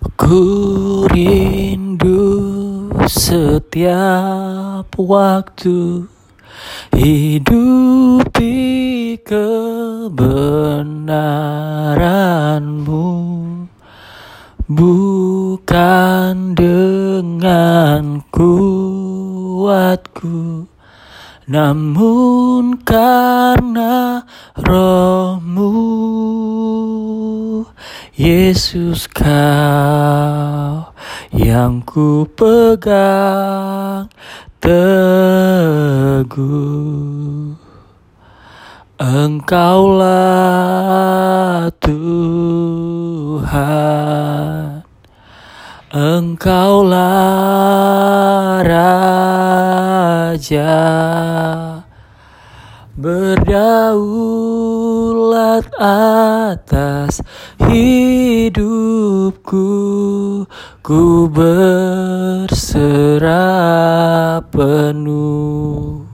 Ku rindu setiap waktu hidup di kebenaranmu. Bukan dengan kuatku Namun karena rohmu Yesus kau yang ku pegang teguh. Engkaulah Tuhan. Engkaulah Raja Berdaulat atas hidupku Ku berserah penuh